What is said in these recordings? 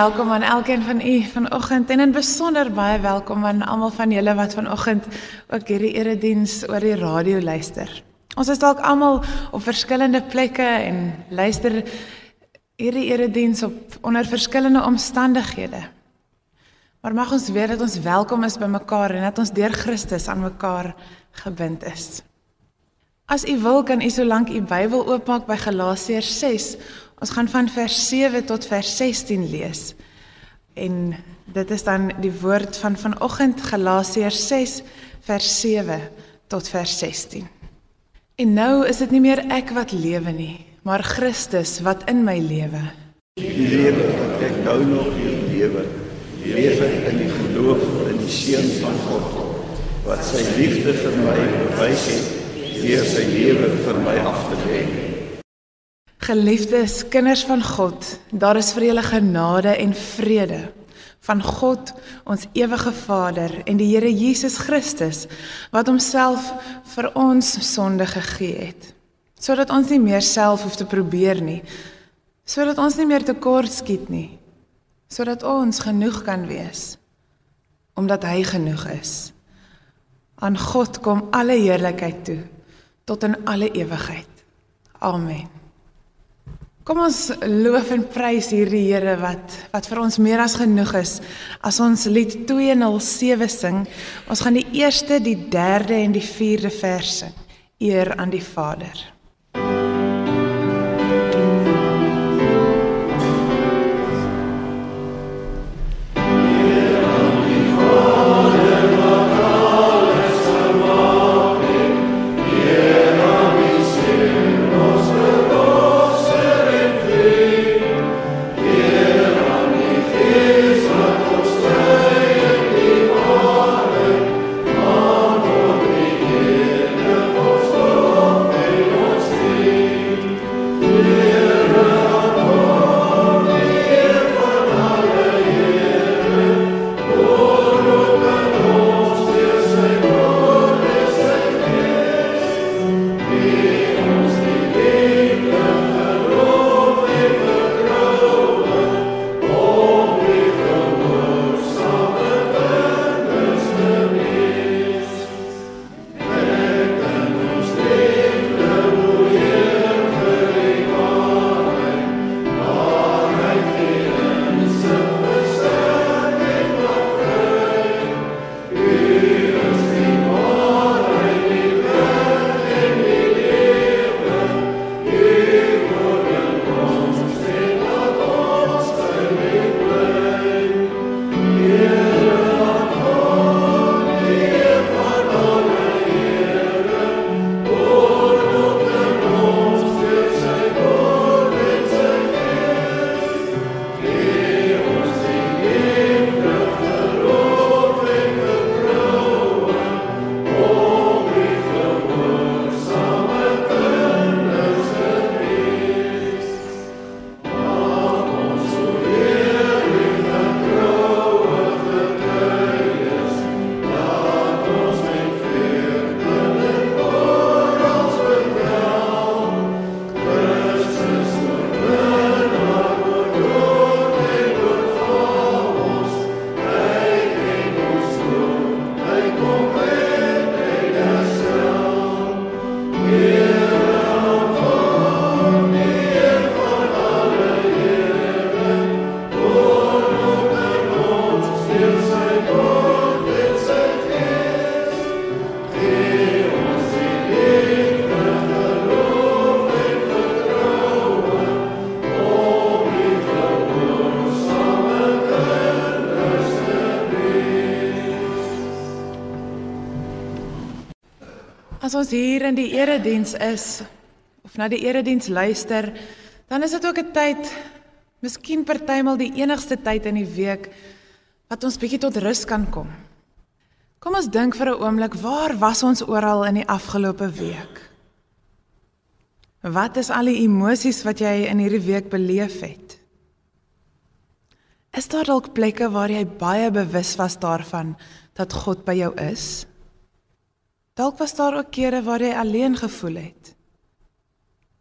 welkom aan elkeen van u vanoggend en in besonder baie welkom aan almal van julle wat vanoggend ook hierdie erediens oor die radio luister. Ons is dalk almal op verskillende plekke en luister hierdie erediens op onder verskillende omstandighede. Maar mag ons weet dat ons welkom is by mekaar en dat ons deur Christus aan mekaar gebind is. As u wil kan u solank u Bybel oopmaak by Galasiërs 6 Ons gaan van vers 7 tot vers 16 lees. En dit is dan die woord van vanoggend Galasiërs 6 vers 7 tot vers 16. En nou is dit nie meer ek wat lewe nie, maar Christus wat in my lewe. Die lewe wat ek nou nog lewe, lewe in die geloof in die seun van God wat sy liefde vir my bewys het deur sy lewe vir my af te lê. Geliefdes kinders van God, daar is vir julle genade en vrede van God, ons ewige Vader en die Here Jesus Christus wat homself vir ons sonde gegee het, sodat ons nie meer self hoef te probeer nie, sodat ons nie meer tekort skiet nie, sodat ons genoeg kan wees omdat hy genoeg is. Aan God kom alle heerlikheid toe tot in alle ewigheid. Amen. Kom ons loof en prys hierdie Here wat wat vir ons meer as genoeg is. As ons lied 207 sing, ons gaan die eerste, die derde en die vierde vers sing. Eer aan die Vader. Ons hier in die erediens is of na die erediens luister, dan is dit ook 'n tyd, miskien partymal die enigste tyd in die week wat ons bietjie tot rus kan kom. Kom ons dink vir 'n oomblik, waar was ons oral in die afgelope week? Wat is al die emosies wat jy in hierdie week beleef het? Is daar dalk plekke waar jy baie bewus was daarvan dat God by jou is? Dalk was daar ook kere waar jy alleen gevoel het.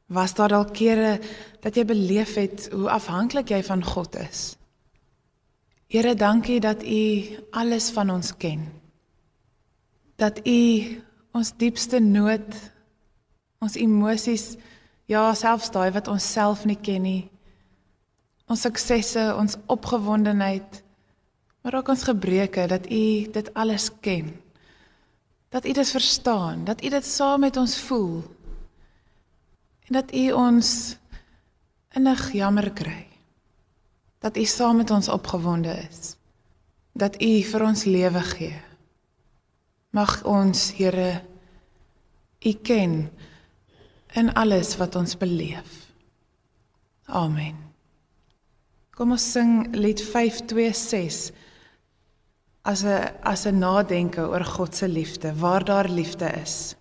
Was daar dalk kere dat jy beleef het hoe afhanklik jy van God is? Here, dankie dat U alles van ons ken. Dat U ons diepste nood, ons emosies, ja, selfs daai wat ons self nie ken nie, ons suksesse, ons opgewondenheid, maar ook ons gebreke, dat U dit alles ken. Dat U dit verstaan, dat U dit saam met ons voel. En dat U ons innig jammer kry dat U saam met ons opgewonde is. Dat U vir ons lewe gee. Mag ons, Here, U ken in alles wat ons beleef. Amen. Kom ons sing lied 526 as 'n as 'n nadenke oor God se liefde, waar daar liefde is.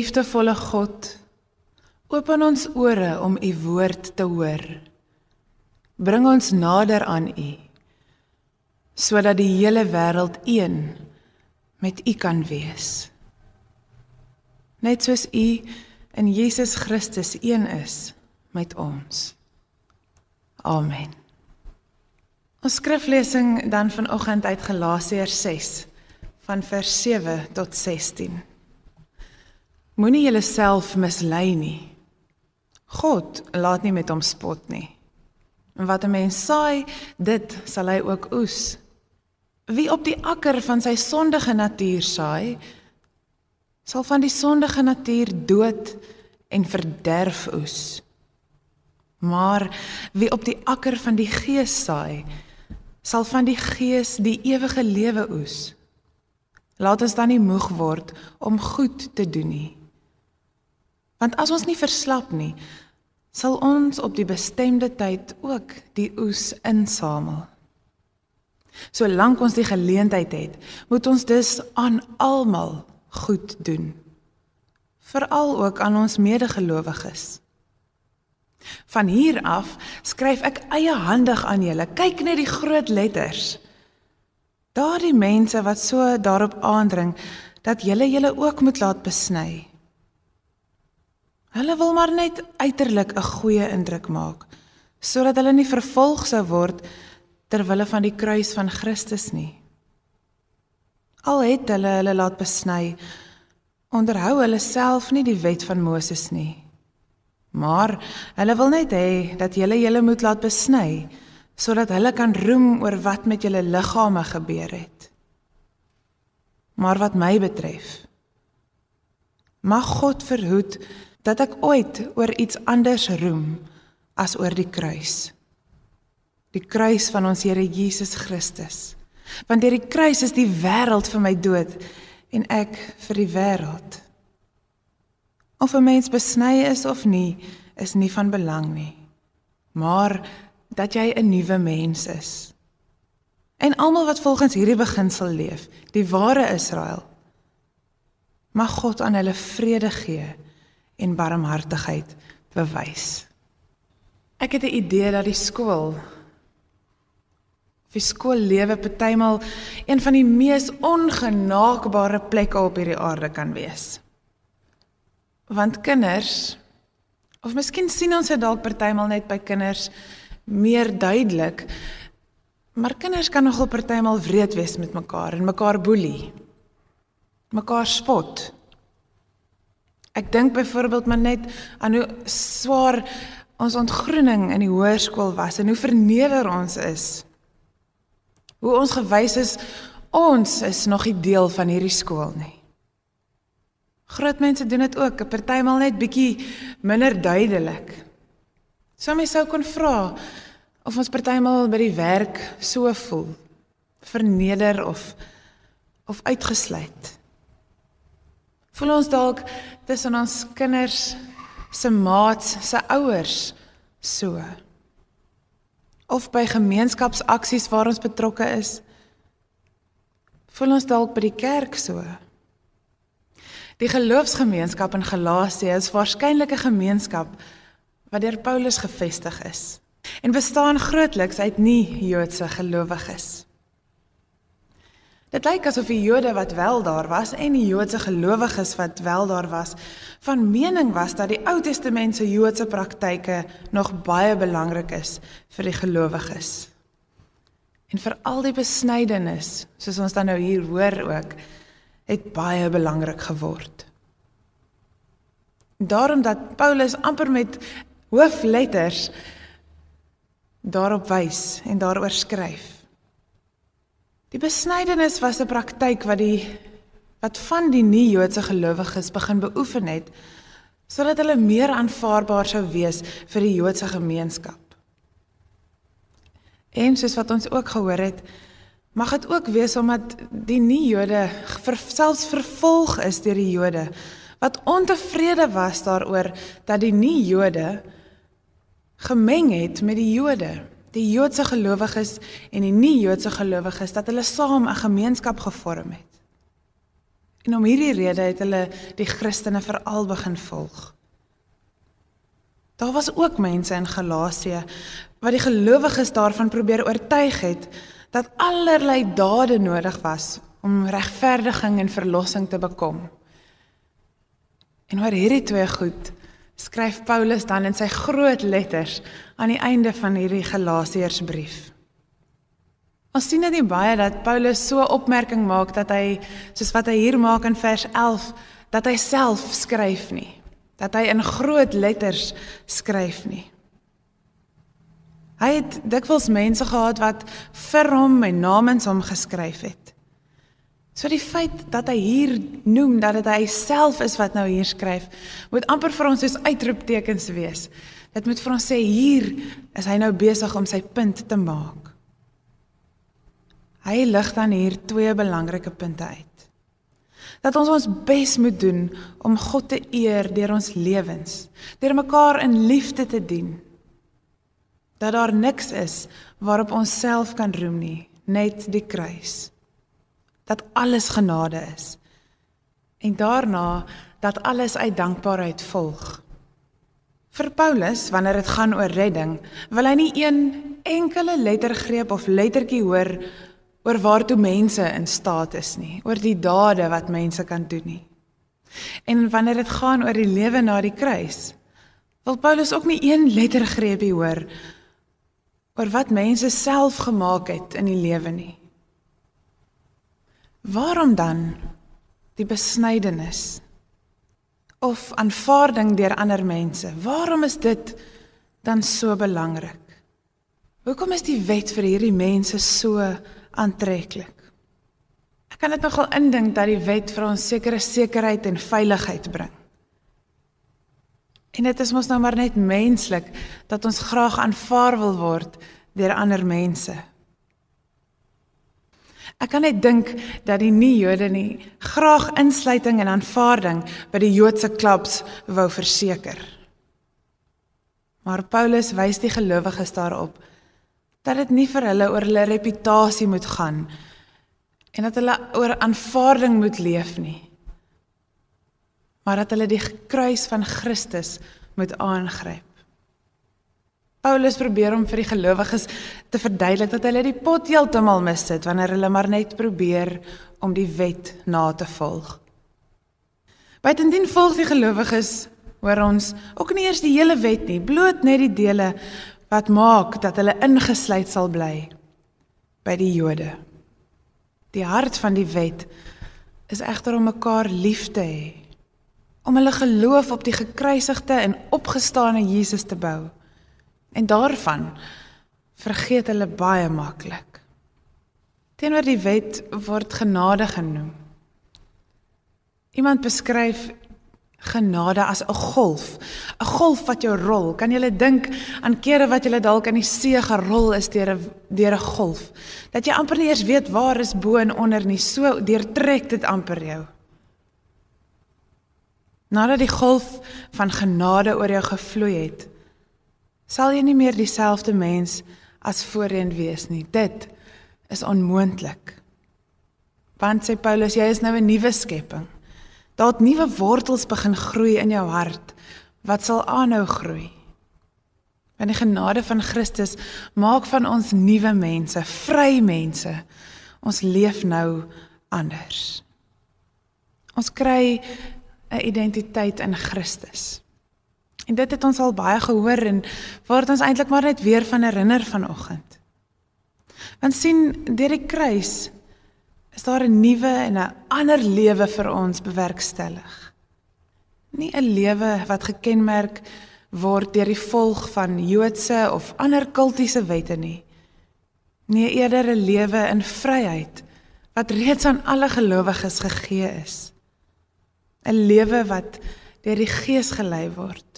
Liefdevolle God, open ons ore om u woord te hoor. Bring ons nader aan u sodat die hele wêreld een met u kan wees. Net soos u in Jesus Christus een is met ons. Amen. Ons skriflesing dan vanoggend uit Galasiërs 6 van vers 7 tot 16. Moenie jouself mislei nie. God laat nie met hom spot nie. En wat 'n mens saai, dit sal hy ook oes. Wie op die akker van sy sondige natuur saai, sal van die sondige natuur dood en verderf oes. Maar wie op die akker van die gees saai, sal van die gees die ewige lewe oes. Laat ons dan nie moeg word om goed te doen nie. Want as ons nie verslap nie, sal ons op die bestemde tyd ook die oes insamel. Solank ons die geleentheid het, moet ons dus aan almal goed doen. Veral ook aan ons medegelowiges. Van hier af skryf ek eie handig aan julle. Kyk net die groot letters. Daardie mense wat so daarop aandring dat julle julle ook moet laat besny. Hulle wil maar net uiterlik 'n goeie indruk maak sodat hulle nie vervolg sou word ter wille van die kruis van Christus nie. Al het hulle hulle laat besny, onderhou hulle self nie die wet van Moses nie. Maar hulle wil net hê dat julle julle moet laat besny sodat hulle kan roem oor wat met julle liggame gebeur het. Maar wat my betref, mag God verhoed dat ek ooit oor iets anders roem as oor die kruis. Die kruis van ons Here Jesus Christus. Want deur die kruis is die wêreld vir my dood en ek vir die wêreld. Of 'n mens besny is of nie, is nie van belang nie. Maar dat jy 'n nuwe mens is. En almal wat volgens hierdie beginsel leef, die ware Israel, mag God aan hulle vrede gee en barmhartigheid bewys. Ek het 'n idee dat die skool vir skoollewe partymal een van die mees ongenaakbare plekke op hierdie aarde kan wees. Want kinders of miskien sien ons dit dalk partymal net by kinders meer duidelik, maar kinders kan nogal partymal wreed wees met mekaar en mekaar boelie. Mekaar spot. Ek dink byvoorbeeld maar net aan hoe swaar ons ontgroening in die hoërskool was en hoe verneder ons is. Hoe ons gewys is ons is nog nie deel van hierdie skool nie. Groot mense doen dit ook, partymal net bietjie minder duidelik. Sou my sou kon vra of ons partymal by die werk so voel, verneder of of uitgesluit. Voel ons dalk tussen ons kinders se maats, se ouers so. Of by gemeenskapsaksies waar ons betrokke is. Voel ons dalk by die kerk so. Die geloofsgemeenskap in Galasië is waarskynlik 'n gemeenskap wat deur Paulus gevestig is en bestaan grootliks uit nie-Joodse gelowiges. Dit lyk asof die Jode wat wel daar was en die Joodse gelowiges wat wel daar was, van mening was dat die Ou Testament se Joodse praktyke nog baie belangrik is vir die gelowiges. En vir al die besnydenis, soos ons dan nou hier hoor ook, het baie belangrik geword. Daarom dat Paulus amper met hoofletters daarop wys en daaroor skryf. Die besnydenis was 'n praktyk wat die wat van die nie-Joodse gelowiges begin beoefen het sodat hulle meer aanvaarbaar sou wees vir die Joodse gemeenskap. En soos wat ons ook gehoor het, mag dit ook wees omdat die nie-Jode ver, selfs vervolg is deur die Jode wat ontevrede was daaroor dat die nie-Jode gemeng het met die Jode die Joodse gelowiges en die nie-Joodse gelowiges dat hulle saam 'n gemeenskap gevorm het. En om hierdie rede het hulle die Christene veral begin volg. Daar was ook mense in Galasië wat die gelowiges daarvan probeer oortuig het dat allerlei dade nodig was om regverdiging en verlossing te bekom. En oor hierdie twee goed skryf Paulus dan in sy groot letters aan die einde van hierdie Galasiërsbrief. Ons sien dit baie dat Paulus so opmerking maak dat hy soos wat hy hier maak in vers 11 dat hy self skryf nie, dat hy in groot letters skryf nie. Hy het dikwels mense gehad wat vir hom en namens hom geskryf het. So die feit dat hy hier noem dat dit hy self is wat nou hier skryf, moet amper vir ons soos uitroeptekens wees. Dit moet vir ons sê hier is hy nou besig om sy punt te maak. Hy lig dan hier twee belangrike punte uit. Dat ons ons bes moet doen om God te eer deur ons lewens, deur mekaar in liefde te dien. Dat daar niks is waarop ons self kan roem nie, net die kruis dat alles genade is. En daarna dat alles uit dankbaarheid volg. Vir Paulus, wanneer dit gaan oor redding, wil hy nie een enkele lettergreep of lettertjie hoor oor waartoe mense in staat is nie, oor die dade wat mense kan doen nie. En wanneer dit gaan oor die lewe na die kruis, wil Paulus ook nie een lettergreepie hoor oor wat mense self gemaak het in die lewe nie. Waarom dan die besnydenis of aanvaarding deur ander mense? Waarom is dit dan so belangrik? Hoekom is die wet vir hierdie mense so aantreklik? Ek kan dit nogal indink dat die wet vir ons sekere sekerheid en veiligheid bring. En dit is mos nou maar net menslik dat ons graag aanvaar wil word deur ander mense. Ek kan net dink dat die nie-Jode nie graag insluiting en aanvaarding by die Joodse klubs wou verseker. Maar Paulus wys die gelowiges daarop dat dit nie vir hulle oor hulle reputasie moet gaan en dat hulle oor aanvaarding moet leef nie. Maar dat hulle die kruis van Christus moet aangryp. Paulus probeer om vir die gelowiges te verduidelik dat hulle die pot heeltemal mis het wanneer hulle maar net probeer om die wet na te volg. Buitendien volg die gelowiges hoor ons ook nie eers die hele wet nie, bloot net die dele wat maak dat hulle ingesluit sal bly by die Jode. Die hart van die wet is egter om mekaar lief te hê, om hulle geloof op die gekruisigde en opgestane Jesus te bou. En daarvan vergeet hulle baie maklik. Teenoor die wet word genade genoem. Iemand beskryf genade as 'n golf, 'n golf wat jou rol. Kan jy dink aan kere wat jy dalk in die see gerol is deur 'n deur 'n golf, dat jy amper nie eens weet waar is bo en onder nie, so deurtrek dit amper jou. Nadat die golf van genade oor jou gevloei het, sal jy nie meer dieselfde mens as voorheen wees nie. Dit is onmoontlik. Want sê Paulus, jy is nou 'n nuwe skepping. Daar het nuwe wortels begin groei in jou hart wat sal aanhou groei. Want die genade van Christus maak van ons nuwe mense, vry mense. Ons leef nou anders. Ons kry 'n identiteit in Christus. En dit het ons al baie gehoor en word ons eintlik maar net weer van herinner vanoggend. Want sien, deur die kruis is daar 'n nuwe en 'n ander lewe vir ons bewerkstellig. Nie 'n lewe wat gekenmerk word deur die volg van Joodse of ander kultiese wette nie. Nee, eerder 'n lewe in vryheid wat reeds aan alle gelowiges gegee is. 'n Lewe wat deur die Gees gelei word.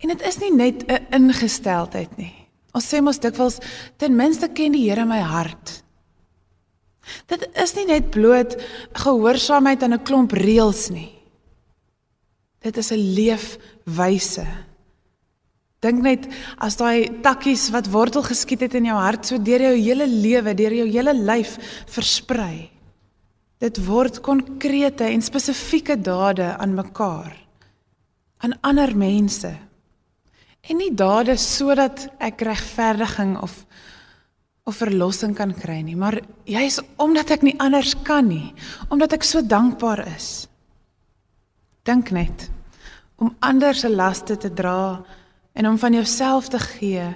En dit is nie net 'n ingesteldheid nie. Ons sê mos dikwels ten minste ken die Here my hart. Dit is nie net bloot gehoorsaamheid aan 'n klomp reëls nie. Dit is 'n leefwyse. Dink net as daai takkies wat wortel geskiet het in jou hart so deur jou hele lewe, deur jou hele lyf versprei. Dit word konkrete en spesifieke dade aan mekaar aan ander mense en nie dade sodat ek regverdiging of of verlossing kan kry nie, maar juis omdat ek nie anders kan nie, omdat ek so dankbaar is. Dink net om ander se laste te dra en om van jouself te gee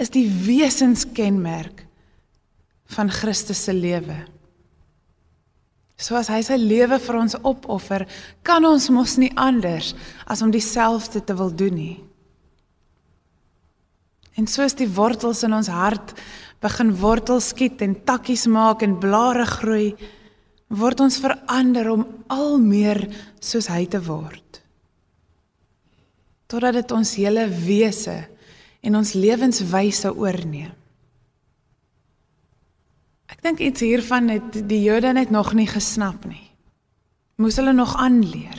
is die wesenskenmerk van Christus se lewe. Soos hy sy lewe vir ons opoffer, kan ons mos nie anders as om dieselfde te wil doen nie. En soos die wortels in ons hart begin wortels skiet en takkies maak en blare groei, word ons verander om al meer soos hy te word. Totdat dit ons hele wese en ons lewenswyse oorneem. Ek dink iets hiervan het die Jode net nog nie gesnap nie. Moes hulle nog aanleer.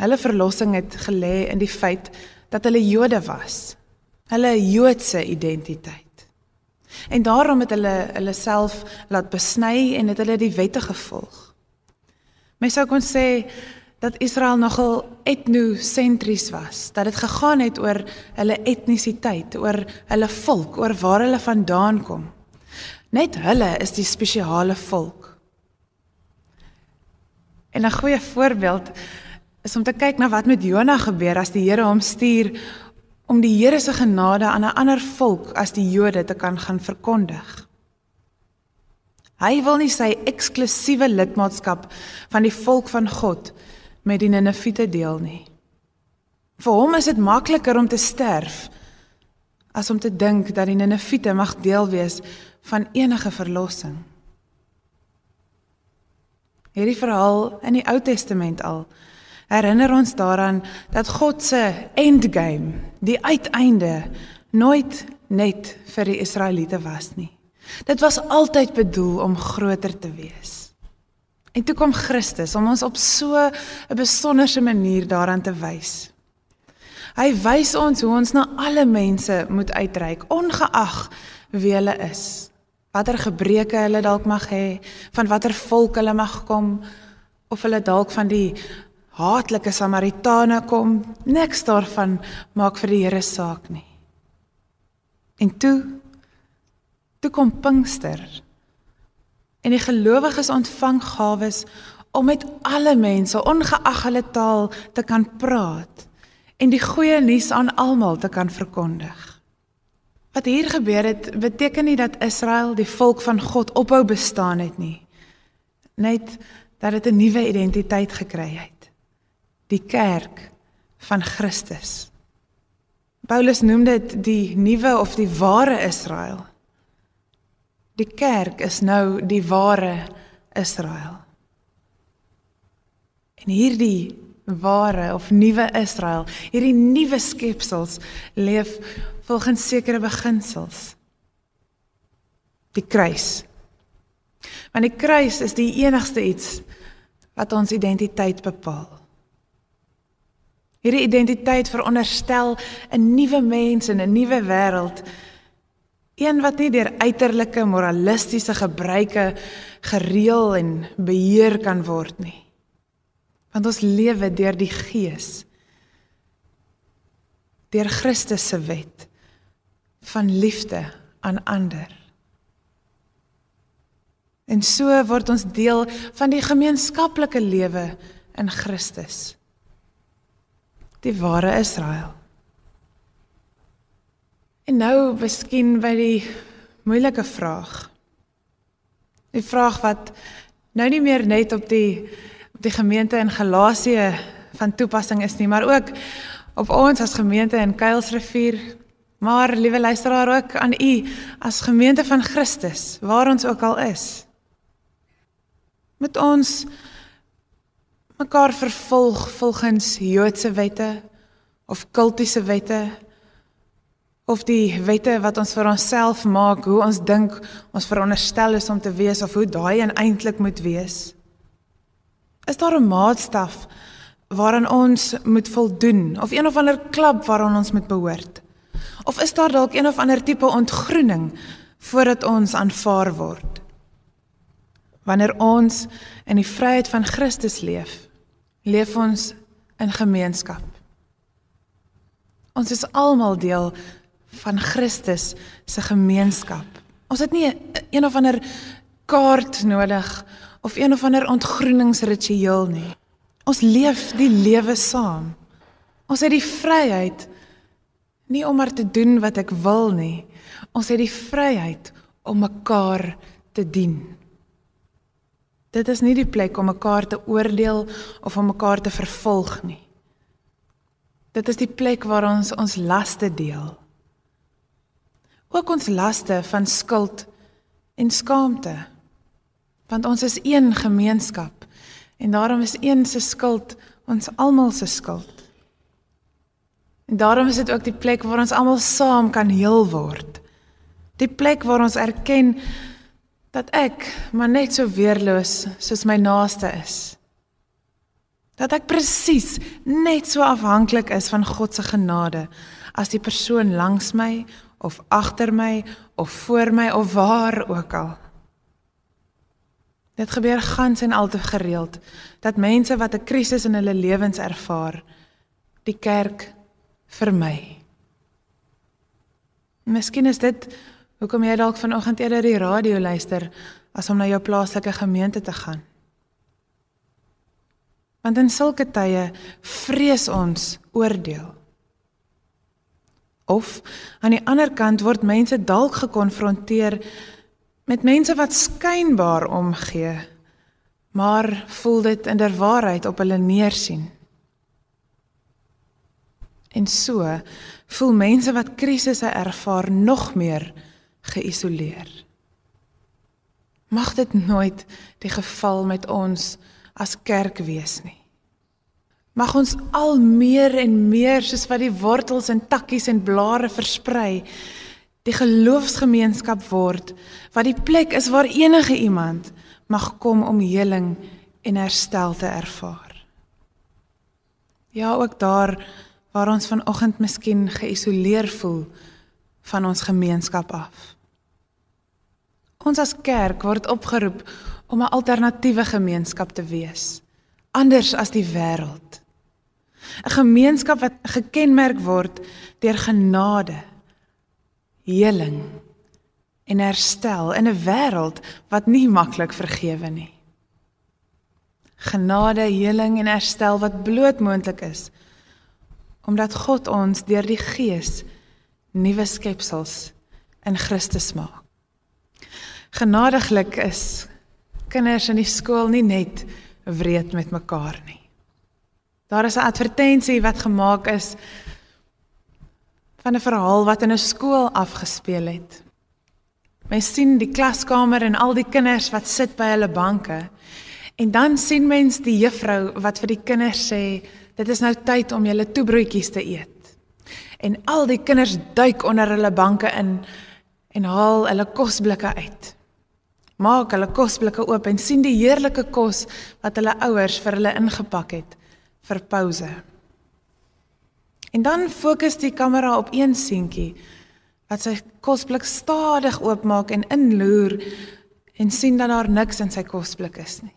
Hulle verlossing het gelê in die feit dat hulle Jode was. Hulle Joodse identiteit. En daarom het hulle hulle self laat besny en het hulle die wette gevolg. Mens sou kon sê dat Israel nogal etnosentries was, dat dit gegaan het oor hulle etnisiteit, oor hulle volk, oor waar hulle vandaan kom. Net hulle is die spesiale volk. En 'n goeie voorbeeld is om te kyk na wat met Jona gebeur as die Here hom stuur om die Here se genade aan 'n ander volk as die Jode te kan gaan verkondig. Hy wil nie sy eksklusiewe lidmaatskap van die volk van God met die Niniviete deel nie. Vir hom is dit makliker om te sterf as om te dink dat die Niniviete mag deel wees van enige verlossing. Hierdie verhaal in die Ou Testament al herinner ons daaraan dat God se endgame, die uiteinde, nooit net vir die Israeliete was nie. Dit was altyd bedoel om groter te wees. En toe kom Christus om ons op so 'n besonderse manier daaraan te wys. Hy wys ons hoe ons na alle mense moet uitreik, ongeag wie hulle is. Watter gebreke hulle dalk mag hê, van watter volk hulle mag kom, of hulle dalk van die haatlike Samaritane kom, niks daarvan maak vir die Here saak nie. En toe toe kom Pinkster. En die gelowiges ontvang gawes om met alle mense, ongeag hulle taal, te kan praat en die goeie nuus aan almal te kan verkondig. Wat hier gebeur het, beteken nie dat Israel, die volk van God, ophou bestaan het nie. Net dat dit 'n nuwe identiteit gekry het. Die kerk van Christus. Paulus noem dit die nuwe of die ware Israel. Die kerk is nou die ware Israel. En hierdie ware of nuwe Israel, hierdie nuwe skepsels leef volgens sekere beginsels. Die kruis Want die kruis is die enigste iets wat ons identiteit bepaal. Hierdie identiteit veronderstel 'n nuwe mens in 'n nuwe wêreld. Een wat nie deur uiterlike moralistiese gebruike gereël en beheer kan word nie. Want ons lewe deur die Gees. Deur Christus se wet van liefde aan ander. En so word ons deel van die gemeenskaplike lewe in Christus. Die ware Israel. En nou miskien by die moeilike vraag. Die vraag wat nou nie meer net op die op die gemeente in Galasië van toepassing is nie, maar ook op ons as gemeente in Kuilsrivier, maar liewe luisteraar ook aan u as gemeente van Christus, waar ons ook al is met ons mekaar vervolg volgens Joodse wette of kultiese wette of die wette wat ons vir onsself maak hoe ons dink ons veronderstel is om te wees of hoe daai eintlik moet wees. Is daar 'n maatstaf waaraan ons moet voldoen of een of ander klub waaraan ons moet behoort? Of is daar dalk een of ander tipe ontgroening voordat ons aanvaar word? Wanneer ons in die vryheid van Christus leef, leef ons in gemeenskap. Ons is almal deel van Christus se gemeenskap. Ons het nie een of ander kaart nodig of een of ander ontgroeningsritueel nie. Ons leef die lewe saam. Ons het die vryheid nie om maar te doen wat ek wil nie. Ons het die vryheid om mekaar te dien. Dit is nie die plek om mekaar te oordeel of om mekaar te vervolg nie. Dit is die plek waar ons ons laste deel. Ook ons laste van skuld en skaamte. Want ons is een gemeenskap en daarom is een se skuld ons almal se skuld. En daarom is dit ook die plek waar ons almal saam kan heel word. Die plek waar ons erken dat ek maar net so weerloos soos my naaste is. Dat ek presies net so afhanklik is van God se genade as die persoon langs my of agter my of voor my of waar ook al. Dit gebeur gans en al te gereeld dat mense wat 'n krisis in hulle lewens ervaar, die kerk vermy. Miskien is dit Hoekom jy dalk vanoggend eerder die radio luister as om na jou plaaslike gemeente te gaan? Want in sulke tye vrees ons oordeel. Of aan die ander kant word mense dalk gekonfronteer met mense wat skynbaar omgee, maar voel dit inderwaarheid op hulle neersien. En so voel mense wat krisisse ervaar nog meer geïsoleer. Mag dit nooit die geval met ons as kerk wees nie. Mag ons al meer en meer soos wat die wortels en takkies en blare versprei, Die geloofsgemeenskap word wat die plek is waar enige iemand mag kom om heling en herstel te ervaar. Ja, ook daar waar ons vanoggend miskien geïsoleer voel van ons gemeenskap af. Ons as kerk word opgeroep om 'n alternatiewe gemeenskap te wees, anders as die wêreld. 'n Gemeenskap wat gekenmerk word deur genade, heling en herstel in 'n wêreld wat nie maklik vergewe nie. Genade, heling en herstel wat bloot moontlik is omdat God ons deur die Gees nuwe skepsels in Christus maak. Genadiglik is kinders in die skool nie net wreed met mekaar nie. Daar is 'n advertensie wat gemaak is van 'n verhaal wat in 'n skool afgespeel het. Mens sien die klaskamer en al die kinders wat sit by hulle banke. En dan sien mens die juffrou wat vir die kinders sê, dit is nou tyd om julle toebroodjies te eet en al die kinders duik onder hulle banke in en haal hulle kosblikke uit. Maak hulle kosblikke oop en sien die heerlike kos wat hulle ouers vir hulle ingepak het vir pouse. En dan fokus die kamera op een seentjie wat sy kosblik stadig oopmaak en inloer en sien dat daar niks in sy kosblik is nie.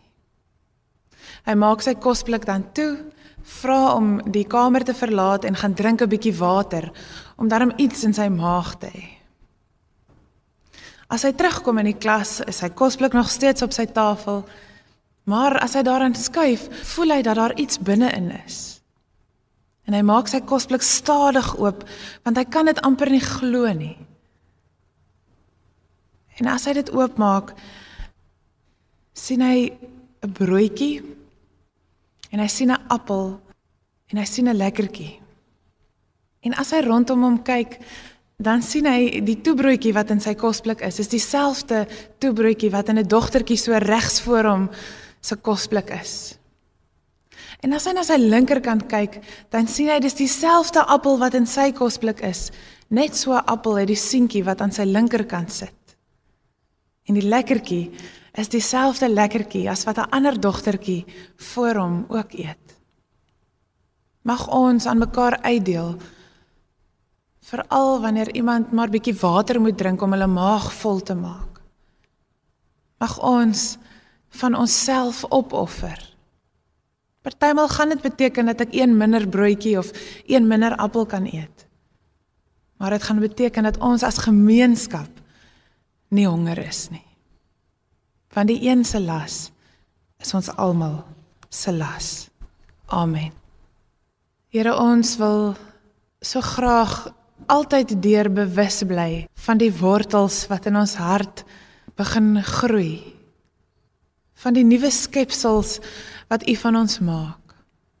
Hy maak sy kosblik dan toe vra om die kamer te verlaat en gaan drink 'n bietjie water om darm iets in sy maag te hê. As hy terugkom in die klas, is sy kosblik nog steeds op sy tafel, maar as hy daarin skuif, voel hy dat daar iets binne-in is. En hy maak sy kosblik stadig oop want hy kan dit amper nie glo nie. En as hy dit oopmaak, sien hy 'n broodjie en hy sien 'n appel en hy sien 'n lekkertjie. En as hy rondom hom kyk, dan sien hy die toebroodjie wat in sy kosblik is. Dis dieselfde toebroodjie wat in 'n dogtertjie so regs voor hom se kosblik is. En as hy na sy linkerkant kyk, dan sien hy dis dieselfde appel wat in sy kosblik is. Net so 'n appel het die seentjie wat aan sy linkerkant sit. En die lekkertjie is dieselfde lekkertjie as wat 'n ander dogtertjie voor hom ook eet. Mag ons aan mekaar uitdeel veral wanneer iemand maar bietjie water moet drink om hulle maag vol te maak. Mag ons van onsself opoffer. Partymal gaan dit beteken dat ek een minder broodjie of een minder appel kan eet. Maar dit gaan beteken dat ons as gemeenskap nie honger is nie want die een se las is ons almal se las. Amen. Here ons wil so graag altyd deur bewus bly van die wortels wat in ons hart begin groei. Van die nuwe skepsels wat U van ons maak.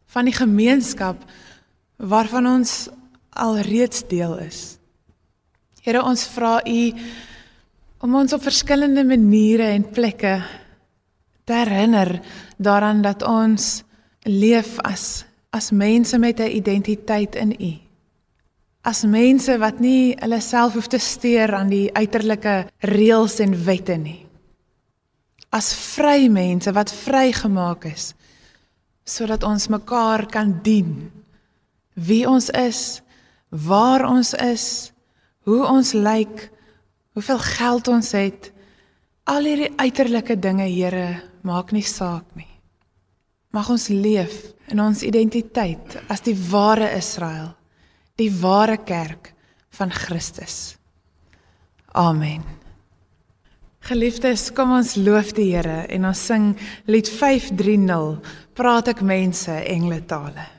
Van die gemeenskap waarvan ons alreeds deel is. Here ons vra U om ons op verskillende maniere en plekke te herinner daaraan dat ons leef as as mense met 'n identiteit in U. As mense wat nie hulle self hoef te steur aan die uiterlike reëls en wette nie. As vry mense wat vrygemaak is sodat ons mekaar kan dien. Wie ons is, waar ons is, hoe ons lyk, hoeveel geld ons het, al hierdie uiterlike dinge, Here, maak nie saak nie. Mag ons leef in ons identiteit as die ware Israel, die ware kerk van Christus. Amen. Geliefdes, kom ons loof die Here en ons sing lied 530. Praat ek mense engle tale.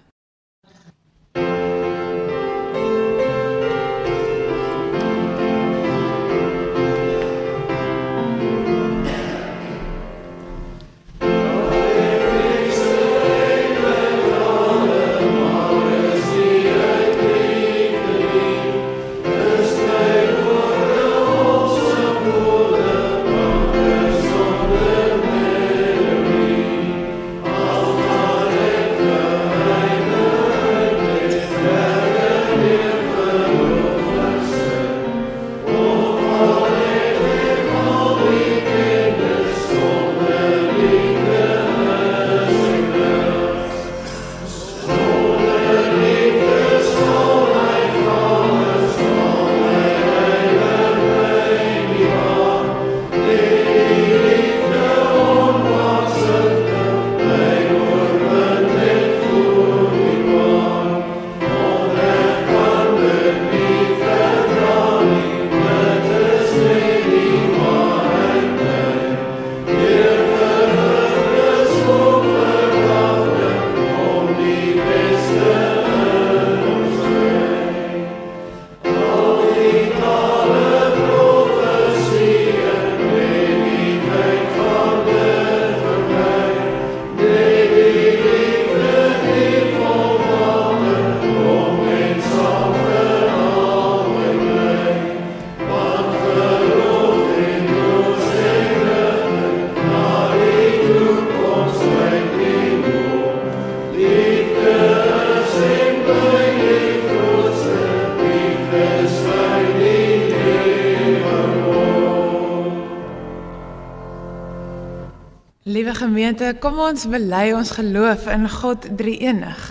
Gemeente, kom ons bely ons geloof in God Drie-enig.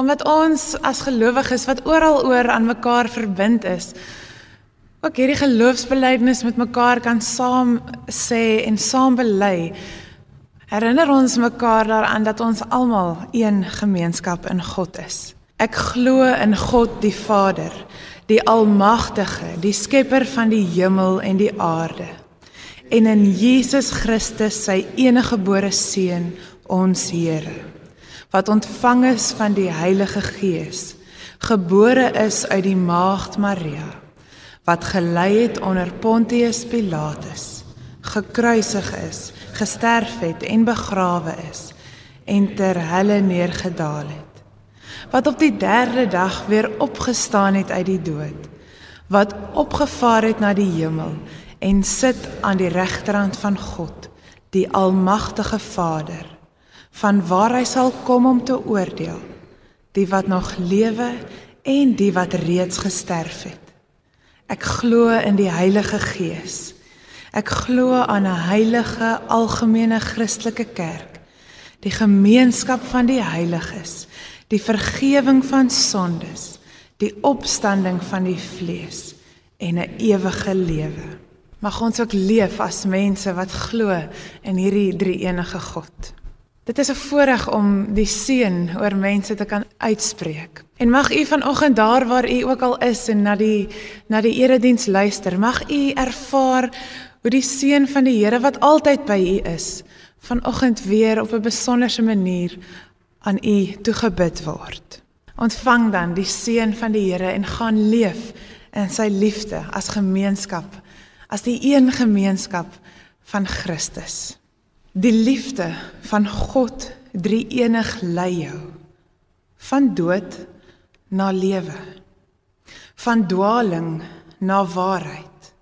Omdat ons as gelowiges wat oral oor aan mekaar verbind is, ook hierdie geloofsbelijdenis met mekaar kan saam sê en saam bely. Herinner ons mekaar daaraan dat ons almal een gemeenskap in God is. Ek glo in God die Vader, die Almagtige, die Skepper van die hemel en die aarde. En in Jesus Christus, sy eniggebore seun, ons Here, wat ontvang is van die Heilige Gees, gebore is uit die maagd Maria wat gelei het onder Pontius Pilatus, gekruisig is, gesterf het en begrawe is en ter helle neergedaal het. Wat op die 3de dag weer opgestaan het uit die dood, wat opgevaar het na die hemel en sit aan die regterhand van God, die almagtige Vader, van waar hy sal kom om te oordeel, die wat nog lewe en die wat reeds gesterf het. Ek glo in die Heilige Gees. Ek glo aan 'n heilige algemene Christelike kerk, die gemeenskap van die heiliges, die vergifnis van sondes, die opstanding van die vlees en 'n ewige lewe. Mag ons ook leef as mense wat glo in hierdie drie-enige God. Dit is 'n voorreg om die seën oor mense te kan uitspreek. En mag u vanoggend daar waar u ook al is en na die na die erediens luister, mag u ervaar hoe die seën van die Here wat altyd by u is, vanoggend weer op 'n besonderse manier aan u toegebid word. Ontvang dan die seën van die Here en gaan leef in sy liefde as gemeenskap, as die een gemeenskap van Christus. Die liefde van God drie-enig lei jou van dood na lewe van dwaaling na waarheid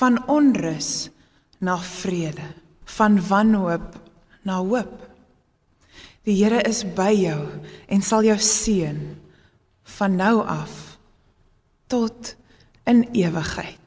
van onrus na vrede van wanhoop na hoop Die Here is by jou en sal jou seën van nou af tot in ewigheid